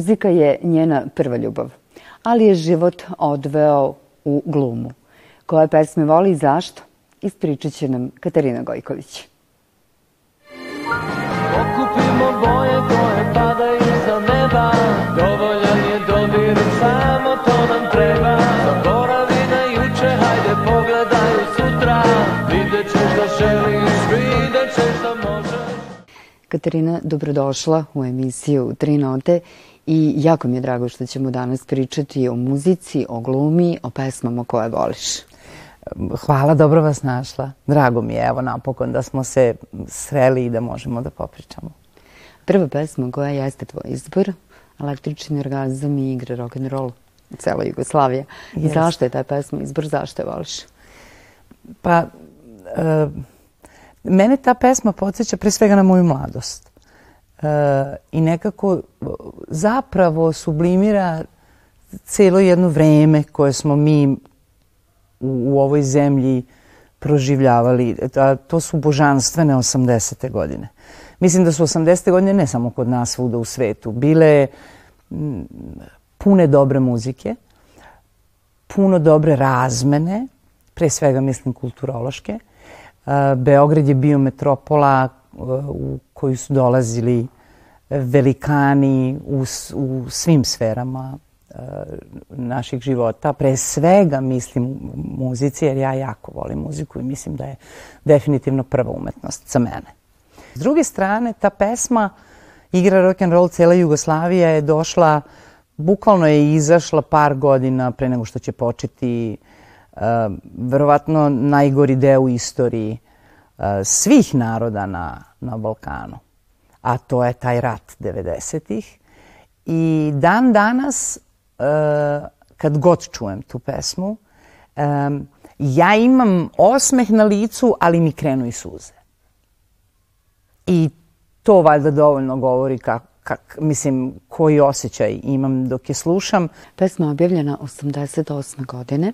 Muzika je njena prva ljubav, ali je život odveo u glumu. Koje pesme voli i zašto? Ispričat će nam Katarina Gojković. Okupimo boje koje padaju sa neba Dovoljan je dodir, samo to nam treba Katarina, dobrodošla u emisiju Tri note i jako mi je drago što ćemo danas pričati o muzici, o glumi, o pesmama koje voliš. Hvala, dobro vas našla. Drago mi je, evo napokon da smo se sreli i da možemo da popričamo. Prva pesma koja jeste tvoj izbor, električni orgazam i igra rock and roll cela Jugoslavija. Jest. Zašto je ta pesma izbor, zašto je voliš? Pa, e, mene ta pesma podsjeća pre svega na moju mladost. E, I nekako zapravo sublimira celo jedno vreme koje smo mi u, u ovoj zemlji proživljavali. A to su božanstvene 80. godine. Mislim da su 80. godine ne samo kod nas svuda u svetu bile pune dobre muzike, puno dobre razmene, pre svega mislim kulturološke. A, Beograd je bio metropola u koju su dolazili velikani u, u svim sferama naših života. Pre svega mislim muzici, jer ja jako volim muziku i mislim da je definitivno prva umetnost za mene. S druge strane, ta pesma igra rock and roll cela Jugoslavija je došla, bukvalno je izašla par godina pre nego što će početi uh, verovatno najgori deo u istoriji uh, svih naroda na, na Balkanu. A to je taj rat 90-ih. I dan danas, uh, kad god čujem tu pesmu, um, ja imam osmeh na licu, ali mi krenu i suze. I to valjda dovoljno govori kak, kak, mislim, koji osjećaj imam dok je slušam. Pesma je objavljena 88. godine.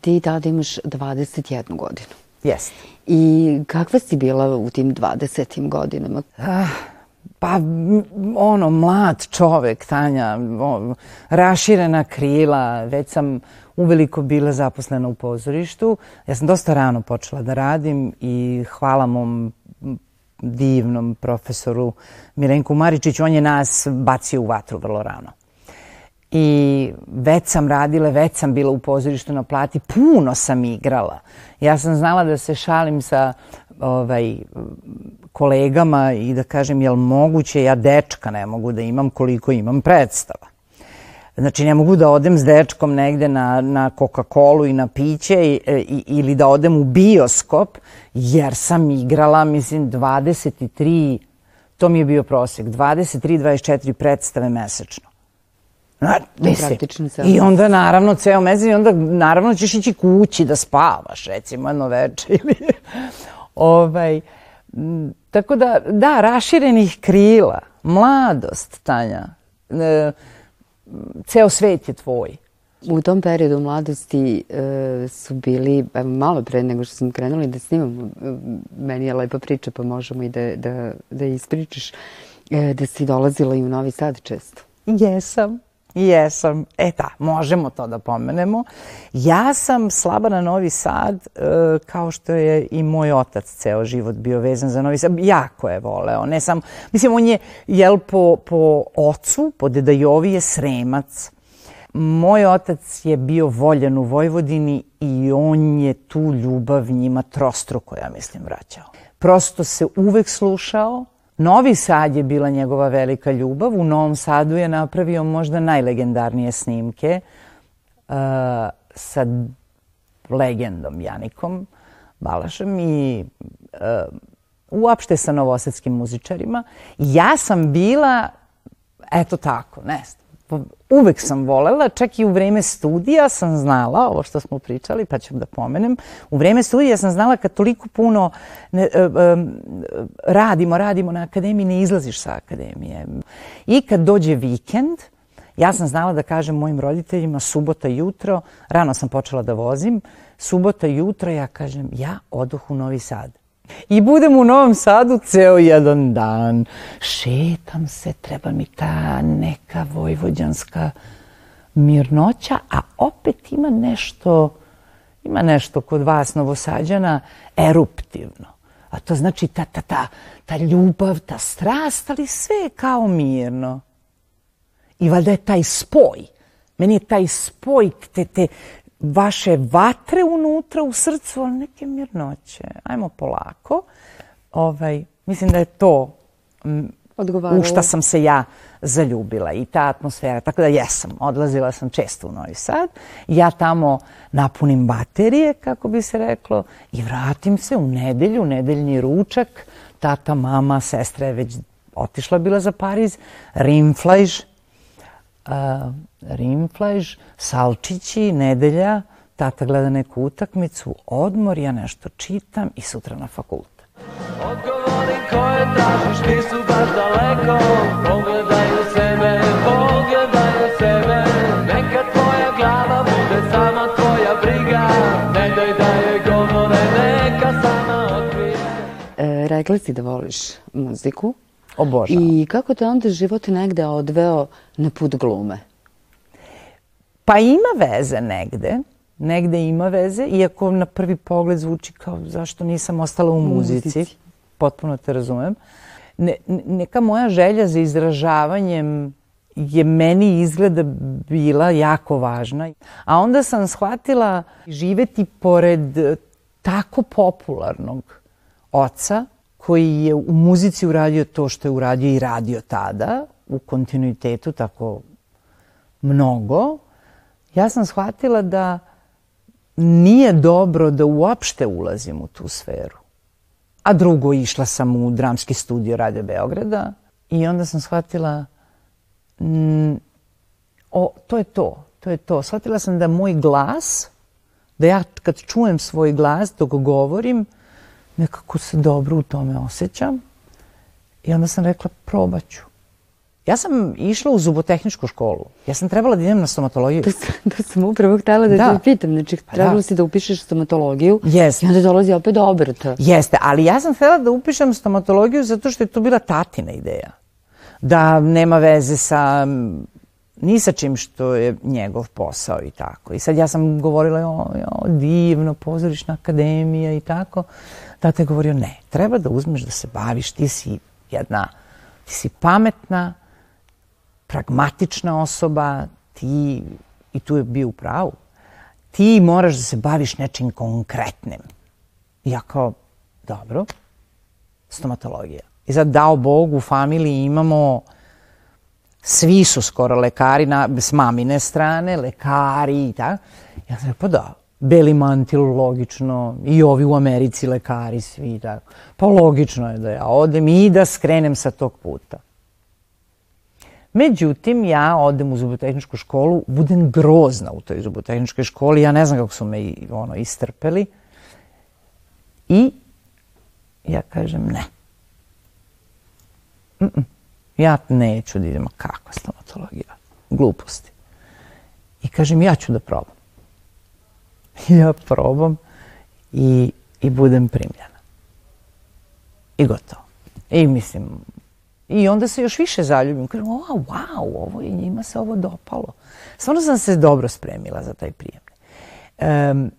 Ti tada imaš 21 godinu. Jeste. I kakva si bila u tim 20. godinama? Pa, m, ono, mlad čovek, Tanja, o, raširena krila, već sam uveliko bila zaposlena u pozorištu. Ja sam dosta rano počela da radim i hvala mom divnom profesoru Milenku Maričiću, on je nas bacio u vatru vrlo rano. I već sam radila, već sam bila u pozorištu na plati, puno sam igrala. Ja sam znala da se šalim sa ovaj, kolegama i da kažem, jel moguće, ja dečka ne mogu da imam koliko imam predstava. Znači, ne mogu da odem s dečkom negde na, na Coca-Colu i na piće i, i, ili da odem u bioskop, jer sam igrala, mislim, 23, to mi je bio prosek, 23-24 predstave mesečno. Na, mislim, I onda naravno ceo mesec i onda naravno ćeš ići kući da spavaš recimo jedno veče ili ovaj tako da da raširenih krila, mladost Tanja. E, ceo svet je tvoj. U tom periodu mladosti e, su bili, evo, malo pre nego što smo krenuli da snimamo, e, meni je lepa priča pa možemo i da, da, da ispričaš, e, da si dolazila i u Novi Sad često. Jesam. Jesam. E da, možemo to da pomenemo. Ja sam slaba na Novi Sad, e, kao što je i moj otac ceo život bio vezan za Novi Sad. Jako je voleo. Ne sam, mislim, on je, jel, po, po ocu, po deda Jovi je sremac. Moj otac je bio voljan u Vojvodini i on je tu ljubav njima trostruko, ja mislim, vraćao. Prosto se uvek slušao, Novi Sad je bila njegova velika ljubav. U Novom Sadu je napravio možda najlegendarnije snimke uh, sa legendom Janikom Balašem i uh, uopšte sa novosadskim muzičarima. Ja sam bila, eto tako, ne znam, uvek sam volela, čak i u vreme studija sam znala, ovo što smo pričali, pa ću da pomenem, u vreme studija sam znala kad toliko puno ne, e, radimo, radimo na akademiji, ne izlaziš sa akademije. I kad dođe vikend, ja sam znala da kažem mojim roditeljima subota jutro, rano sam počela da vozim, subota jutro ja kažem ja odoh u Novi Sad. I budem u Novom Sadu ceo jedan dan. Šetam se, treba mi ta neka vojvođanska mirnoća, a opet ima nešto, ima nešto kod vas novosađana eruptivno. A to znači ta, ta, ta, ta ljubav, ta strast, ali sve je kao mirno. I valjda je taj spoj. Meni je taj spoj te, te vaše vatre unutra u srcu, ali neke mirnoće. Ajmo polako. Ovaj, mislim da je to Odgovaralo. u šta sam se ja zaljubila i ta atmosfera. Tako da jesam, odlazila sam često u Novi Sad. Ja tamo napunim baterije, kako bi se reklo, i vratim se u nedelju, nedeljni ručak. Tata, mama, sestra je već otišla bila za Pariz. Rimflajž, uh, rimflajž, salčići, nedelja, tata gleda neku utakmicu, odmor, ja nešto čitam i sutra na fakultet. Odgovori koje tražiš nisu baš daleko Pogledaj u sebe, pogledaj u sebe Neka tvoja glava bude samo tvoja briga Ne daj da je govore, neka sama otkrije E, rekla si da voliš muziku. Obožavam. I kako te onda život negde odveo na put glume? Pa ima veze negde. Negde ima veze, iako na prvi pogled zvuči kao zašto nisam ostala u muzici. muzici. Potpuno te razumem. Ne, ne- neka moja želja za izražavanjem je meni izgleda bila jako važna. A onda sam shvatila živeti pored tako popularnog oca koji je u muzici uradio to što je uradio i radio tada u kontinuitetu tako mnogo, ja sam shvatila da nije dobro da uopšte ulazim u tu sferu. A drugo, išla sam u dramski studio Radio Beograda i onda sam shvatila mm, o, to je to, to je to. Shvatila sam da moj glas, da ja kad čujem svoj glas dok govorim, nekako se dobro u tome osjećam. I onda sam rekla, probaću. Ja sam išla u zubotehničku školu. Ja sam trebala da idem na stomatologiju. To, sam- to sam upravo htela da, Da. te pitam. Znači, Pa trebalo da. si da upišeš stomatologiju Jeste. i onda dolazi opet do obrta. Jeste, ali ja sam htjela da upišem stomatologiju zato što je to bila tatina ideja. Da nema veze sa ni sa čim što je njegov posao i tako. I sad ja sam govorila, o, o divno, pozorišna akademija i tako. Tata je govorio, ne, treba da uzmeš da se baviš, ti si jedna, ti si pametna, pragmatična osoba, ti, i tu je bio u pravu, ti moraš da se baviš nečim konkretnim. I ja kao, dobro, stomatologija. I sad, dao Bog, u familiji imamo, svi su skoro lekari, na, s mamine strane, lekari i tako. Ja sam rekao, pa da, beli mantil, logično, i ovi u Americi lekari, svi tako. Pa logično je da ja odem i da skrenem sa tog puta. Međutim, ja odem u zubotehničku školu, budem grozna u toj zubotehničkoj školi, ja ne znam kako su me ono, istrpeli. I ja kažem ne. Mm-mm. Ja neću da idem, kakva stomatologija, gluposti. I kažem, ja ću da probam. Ja probam i, i budem primljena. I gotovo. I mislim, i onda se još više zaljubim. Kažem, o, wow, ovo je, njima se ovo dopalo. Stvarno sam se dobro spremila za taj prijem. Um,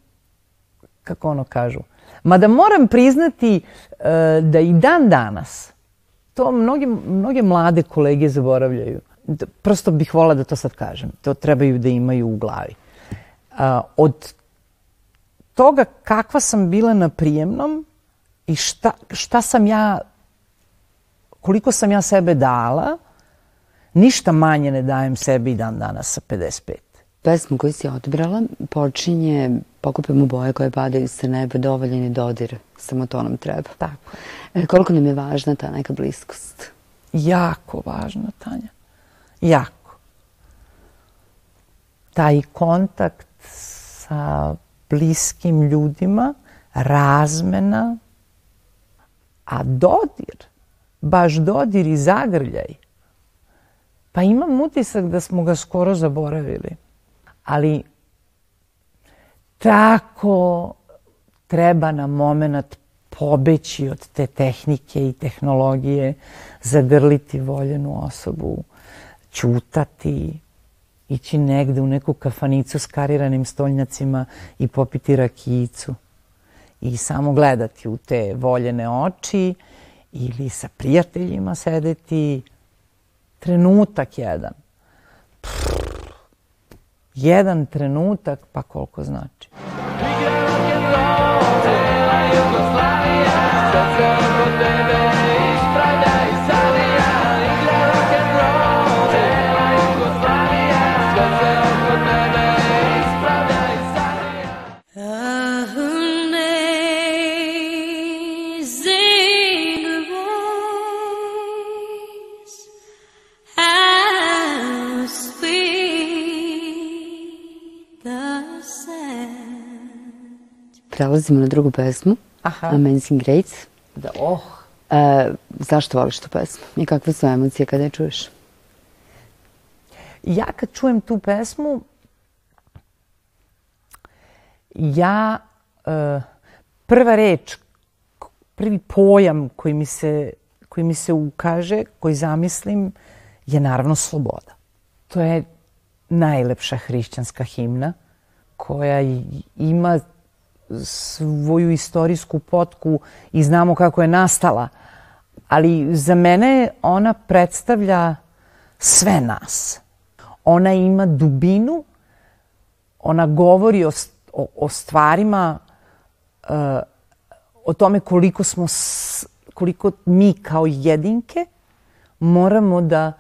kako ono kažu. Mada moram priznati e, da i dan danas, to mnoge, mnoge mlade kolege zaboravljaju. Prosto bih volila da to sad kažem. To trebaju da imaju u glavi. Od toga kakva sam bila na prijemnom i šta, šta sam ja, koliko sam ja sebe dala, ništa manje ne dajem sebi i dan danas sa 55. Pesma koju si odbrala počinje Pokupimo boje koje padaju sa neba, dovoljen je dodir, samo to nam treba. Tako. E, koliko nam je važna ta neka bliskost? Jako važno, Tanja. Jako. Taj kontakt sa bliskim ljudima, razmena, a dodir, baš dodir i zagrljaj, pa imam utisak da smo ga skoro zaboravili. Ali tako treba na moment pobeći od te tehnike i tehnologije, zagrliti voljenu osobu, ćutati, ići negde u neku kafanicu s kariranim stolnjacima i popiti rakijicu i samo gledati u te voljene oči ili sa prijateljima sedeti trenutak jedan. Pff, jedan trenutak pa koliko znači. Amazing Prelazimo na drugu pesmu. Aha. Amazing Grace. Da, oh, E, zašto voliš tu pesmu? I kakve su emocije kada je čuješ? ja kad čujem tu pesmu, ja, e, prva reč, prvi pojam koji mi se, koji mi se ukaže, koji zamislim, je naravno sloboda. To je najlepša hrišćanska himna koja ima svoju istorijsku potku i znamo kako je nastala, ali za mene ona predstavlja sve nas. Ona ima dubinu, ona govori o, o, o stvarima, e, o tome koliko smo, s- koliko mi kao jedinke moramo da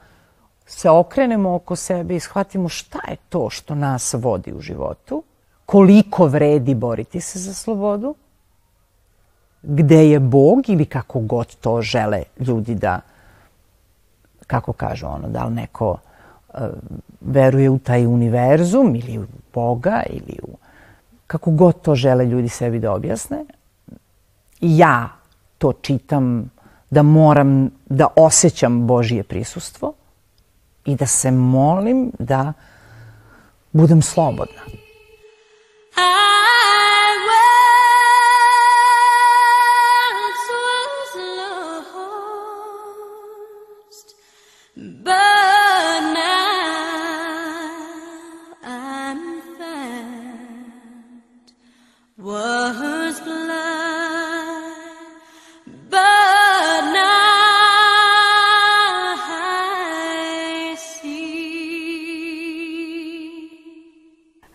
se okrenemo oko sebe i shvatimo šta je to što nas vodi u životu, koliko vredi boriti se za slobodu, gde je Bog ili kako god to žele ljudi da, kako kažu ono, da li neko e, veruje u taj univerzum ili u Boga ili u kako god to žele ljudi sebi da objasne. Ja to čitam da moram da osjećam Božije prisustvo i da se molim da budem slobodna. I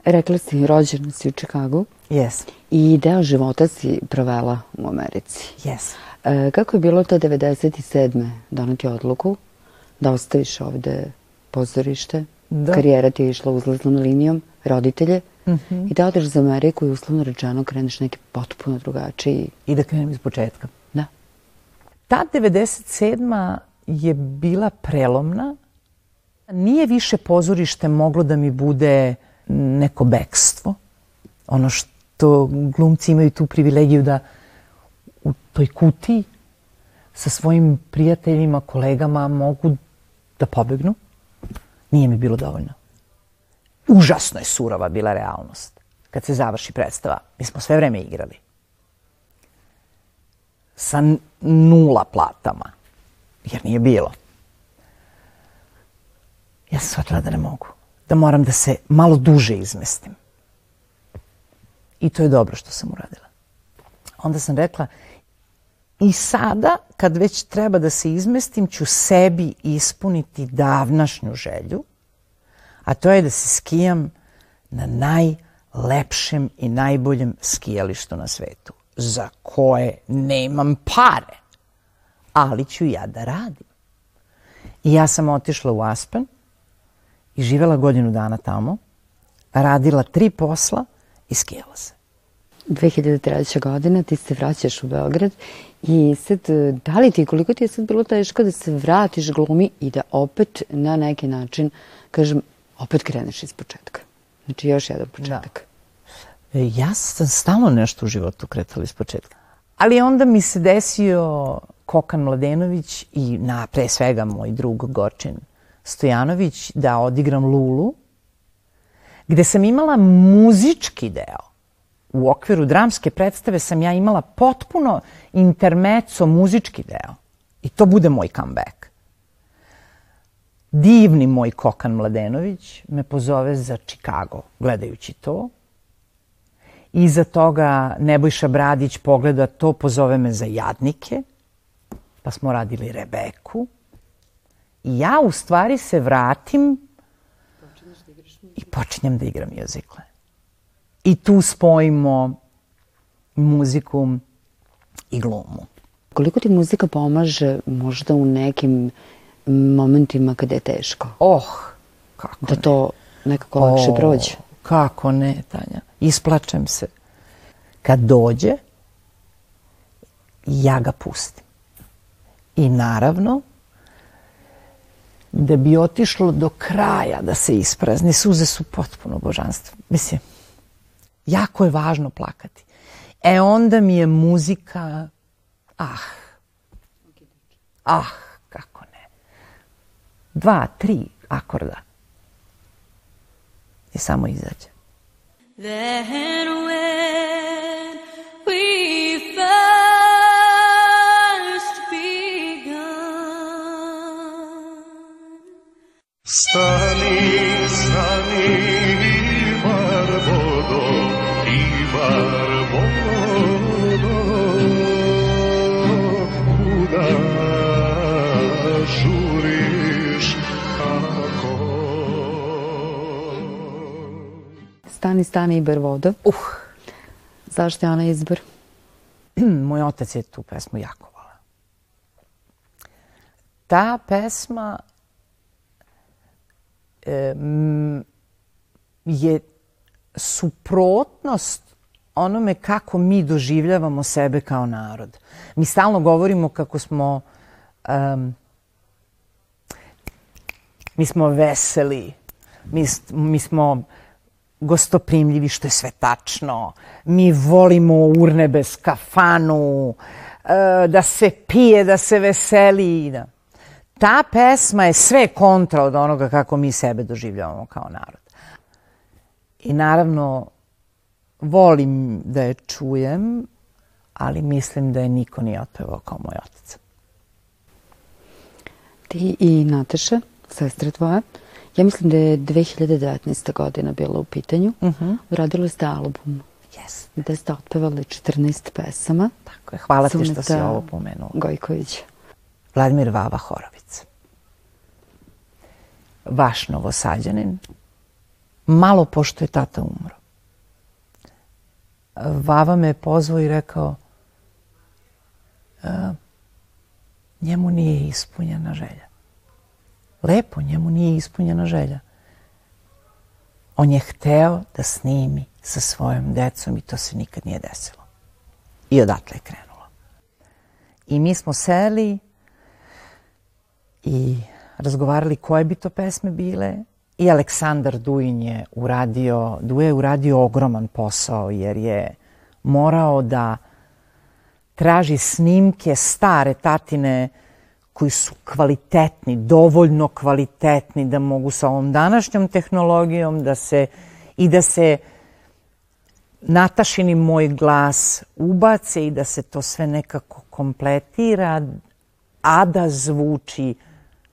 Rekla si, rođena si u Čikagu Yes, i deo života si provela u Americi. yes. E, kako je bilo to 97. doneti odluku da ostaviš ovde pozorište? Da. Karijera ti je išla uzlaznom linijom, roditelje i da odeš za Ameriku i uslovno rečeno kreneš neki potpuno drugačiji. I da krenem iz početka. Da. Ta 97. je bila prelomna. Nije više pozorište moglo da mi bude neko bekstvo. Ono što glumci imaju tu privilegiju da u toj kutiji sa svojim prijateljima, kolegama mogu da pobegnu. Nije mi bilo dovoljno. Užasno je surova bila realnost. Kad se završi predstava, mi smo sve vreme igrali sa nula platama, jer nije bilo. Ja sam shvatila da ne mogu, da moram da se malo duže izmestim. I to je dobro što sam uradila. Onda sam rekla, i sada, kad već treba da se izmestim, ću sebi ispuniti davnašnju želju, a to je da se skijam na najlepšem i najboljem skijalištu na svetu, za koje nemam pare, ali ću ja da radim. I ja sam otišla u Aspen i živela godinu dana tamo, radila tri posla i skijala se. 2003. godina ti se vraćaš u Beograd i sad, e, da li ti, koliko ti je sad bilo teško da se vratiš glumi i da opet na neki način, kažem, opet kreneš iz početka. Znači još jedan početak. E, Ja sam stalno nešto u životu kretala iz početka. Ali onda mi se desio Kokan Mladenović i na pre svega moj drug Gorčin Stojanović da odigram Lulu, gde sam imala muzički deo u okviru dramske predstave sam ja imala potpuno intermeco muzički deo. I to bude moj comeback. Divni moj Kokan Mladenović me pozove za Chicago, gledajući to. Iza toga Nebojša Bradić pogleda to, pozove me za Jadnike, pa smo radili Rebeku. I ja u stvari se vratim i počinjem da igram mjuzikle. I tu spojimo muziku i glumu. Koliko ti muzika pomaže možda u nekim momentima kada je teško? Oh, kako Da ne. to nekako lakše O, prođe? Kako ne, Tanja. Isplačem se. Kad dođe, ja ga pustim. I naravno, da bi otišlo do kraja da se isprazni, suze su potpuno božanstvo. Mislim, jako je važno plakati. E onda mi je muzika, ah, ah, kako ne. Dva, tri akorda. I samo izađe. Then Stani, stani, Ivar vodo, Ivar vodo, kuda žuriš kako? Stani, stani i vodo. Uh, Zašto je ona izbor? moj otac je tu pesmu jako volao. Ta pesma je suprotnost onome kako mi doživljavamo sebe kao narod. Mi stalno govorimo kako smo em, mi smo veseli, mi, mi smo gostoprimljivi, što je sve tačno. Mi volimo urnebes kafanu, e, da se pije, da se veseli. Da. Ta pesma je sve kontra od onoga kako mi sebe doživljavamo kao narod. I naravno, volim da je čujem, ali mislim da je niko nije otpevao kao moj otac. Ti i Nataša, sestra tvoja, ja mislim da je 2019. godina bila u pitanju. Mhm. Uradili ste album Yes. gde ste otpevali 14 pesama. Tako je. Hvala ti što si ovo pomenula. Gojković. Vladimir Vava Horovic. Vaš novosađanin, malo pošto je tata umro. Vava me je pozvao i rekao "E, njemu nije ispunjena želja. Lepo, njemu nije ispunjena želja. On je hteo da snimi sa svojom decom i to se nikad nije desilo. I odatle je krenulo. I mi smo seli i razgovarali koje bi to pesme bile. I Aleksandar Dujin je uradio, Duje je uradio ogroman posao jer je morao da traži snimke stare tatine koji su kvalitetni, dovoljno kvalitetni da mogu sa ovom današnjom tehnologijom da se i da se Natašini moj glas ubace i da se to sve nekako kompletira, a da zvuči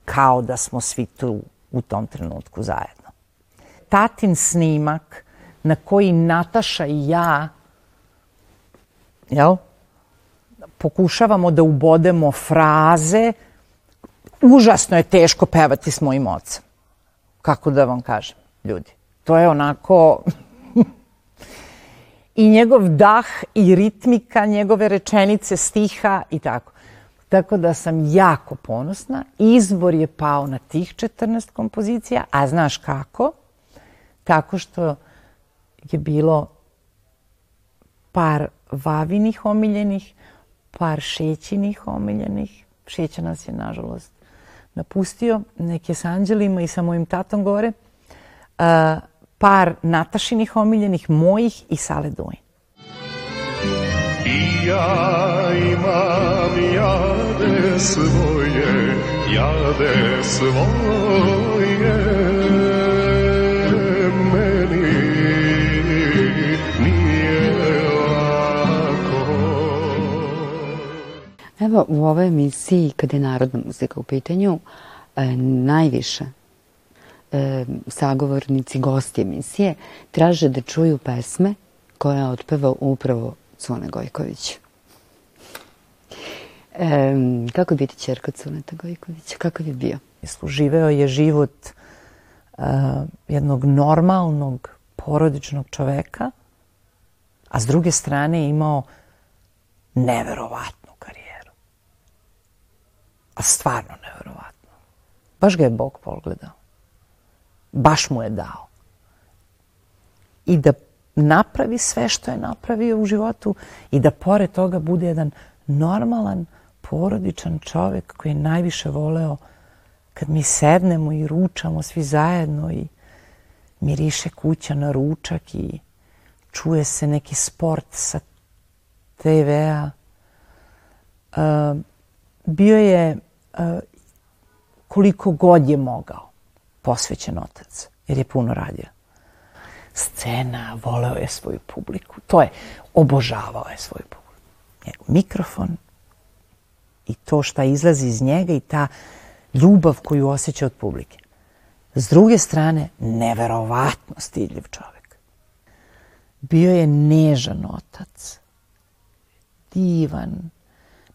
kao da smo svi tu u tom trenutku zajedno. Tatin snimak na koji Nataša i ja jel, pokušavamo da ubodemo fraze, užasno je teško pevati s mojim ocem. Kako da vam kažem, ljudi. To je onako i njegov dah i ritmika, njegove rečenice, stiha i tako. Tako da sam jako ponosna. Izbor je pao na tih 14 kompozicija, a znaš kako? Tako što je bilo par vavinih omiljenih, par šećinih omiljenih. Šeća nas je, nažalost, napustio. Nek je sa anđelima i sa mojim tatom gore. A, par Natašinih omiljenih, mojih i Sale Dujin. I ja imam nam jade svoje, jade svoje meni nije lako. Evo u ovoj emisiji kada je narodna muzika u pitanju e, najviše e, sagovornici, gosti emisije traže da čuju pesme koje je otpevao upravo Cone Gojković. E, kako biti čerka Cuneta Gojkovića? Kakav je bio? Živeo je život uh, jednog normalnog porodičnog čoveka, a s druge strane je imao neverovatnu karijeru. A stvarno neverovatno. Baš ga je Bog pogledao. Baš mu je dao. I da napravi sve što je napravio u životu i da pored toga bude jedan normalan, porodičan čovek koji je najviše voleo kad mi sednemo i ručamo svi zajedno i miriše kuća na ručak i čuje se neki sport sa TV-a. Uh, bio je uh, koliko god je mogao posvećen otac, jer je puno radio. Scena, voleo je svoju publiku. To je, obožavao je svoju publiku. Njegov mikrofon i to šta izlazi iz njega i ta ljubav koju osjeća od publike. S druge strane, neverovatno stidljiv čovek. Bio je nežan otac. Divan.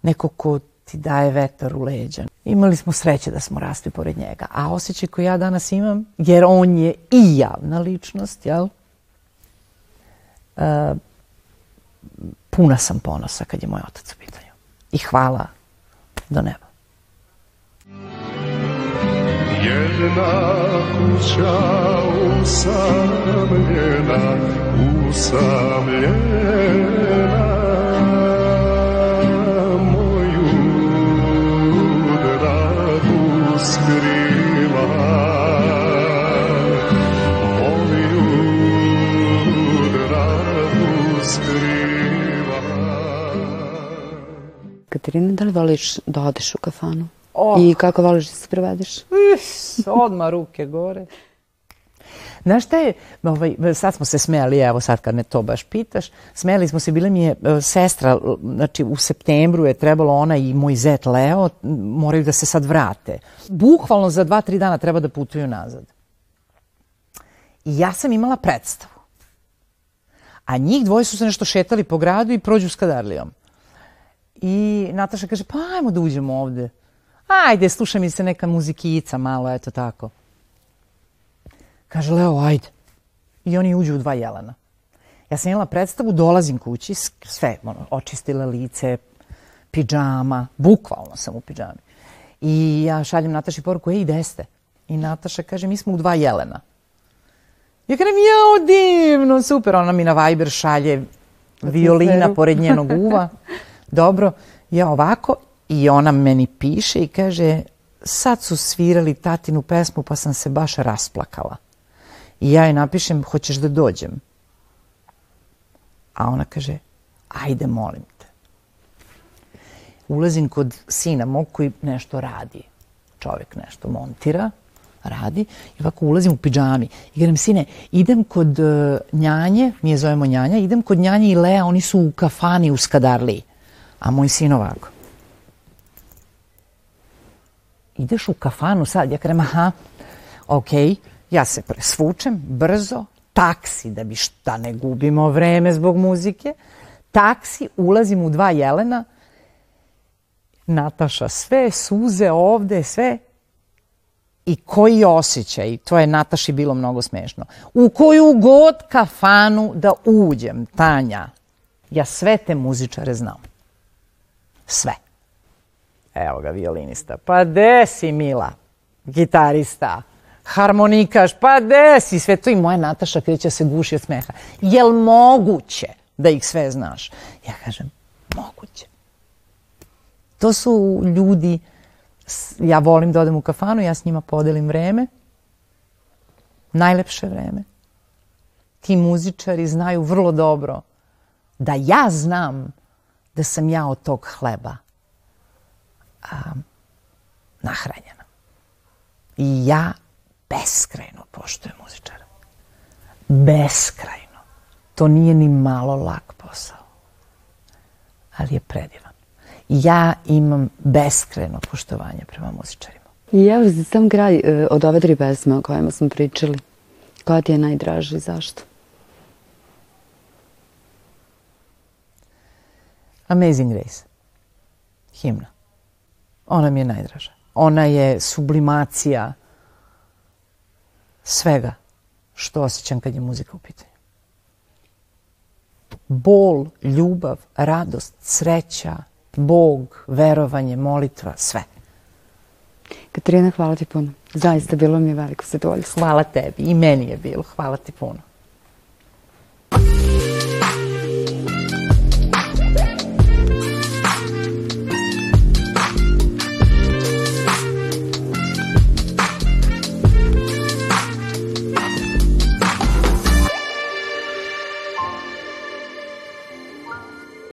Neko ko ti daje vetar u leđa. Imali smo sreće da smo rasli pored njega. A osjećaj koji ja danas imam, jer on je i javna ličnost, jel? Uh, puna sam ponosa kad je moj otac u pitanju. I hvala do neba. Jedna kuća usamljena, usamljena Katarina, da li voliš da odeš u kafanu? Oh. I kako voliš da se prevedeš? Is, odmah ruke gore. Znaš šta je, ovaj, sad smo se smejali, evo sad kad me to baš pitaš, smejali smo se, bila mi je e, sestra, znači u septembru je trebalo ona i moj zet Leo, moraju da se sad vrate. Bukvalno za dva, tri dana treba da putuju nazad. I ja sam imala predstavu. A njih dvoje su se nešto šetali po gradu i prođu s kadarlijom. I Nataša kaže, pa ajmo da uđemo ovde. Ajde, sluša mi se neka muzikica malo, eto tako. Kaže, Leo, ajde. I oni uđu u dva jelena. Ja sam imala predstavu, dolazim kući, sve, ono, očistila lice, pidžama, bukvalno sam u pidžami. I ja šaljem Nataši poruku, ej, gde ste? I Nataša kaže, mi smo u dva jelena. Ja kažem, jao, divno, super. Ona mi na Viber šalje violina pored njenog uva. Dobro, ja ovako i ona meni piše i kaže, sad su svirali tatinu pesmu pa sam se baš rasplakala. I ja joj napišem, hoćeš da dođem? A ona kaže, ajde, molim te. Ulazim kod sina mog koji nešto radi. Čovjek nešto montira, radi. I ovako ulazim u pidžami. I kažem, sine, idem kod uh, njanje, mi je zovemo njanja, idem kod njanje i Lea, oni su u kafani u Skadarliji. A moj sin ovako. Ideš u kafanu sad? Ja kažem, aha. Okay. Ja se presvučem brzo, taksi, da bi šta ne gubimo vreme zbog muzike. Taksi, ulazim u dva jelena, Nataša sve, suze ovde, sve. I koji osjećaj, to je Nataši bilo mnogo smešno. U koju god kafanu da uđem, Tanja, ja sve te muzičare znam. Sve. Evo ga, violinista. Pa de si, Mila? Gitarista harmonikaš, pa de si sve to i moja Nataša kreće se guši od smeha. Jel moguće da ih sve znaš? Ja kažem, moguće. To su ljudi, ja volim da odem u kafanu, ja s njima podelim vreme, najlepše vreme. Ti muzičari znaju vrlo dobro da ja znam da sam ja od tog hleba a, nahranjena. I ja beskrajno poštuje muzičara. Beskrajno. To nije ni malo lak posao. Ali je predivan. ja imam beskreno poštovanje prema muzičarima. I evo za sam kraj e, od ove tri pesme o kojima smo pričali. Koja ti je najdraža i zašto? Amazing Grace. Himna. Ona mi je najdraža. Ona je sublimacija svega što osjećam kad je muzika u pitanju. Bol, ljubav, radost, sreća, Bog, verovanje, molitva, sve. Katarina, hvala ti puno. Zaista bilo mi je veliko zadovoljstvo. Hvala tebi i meni je bilo. Hvala ti puno.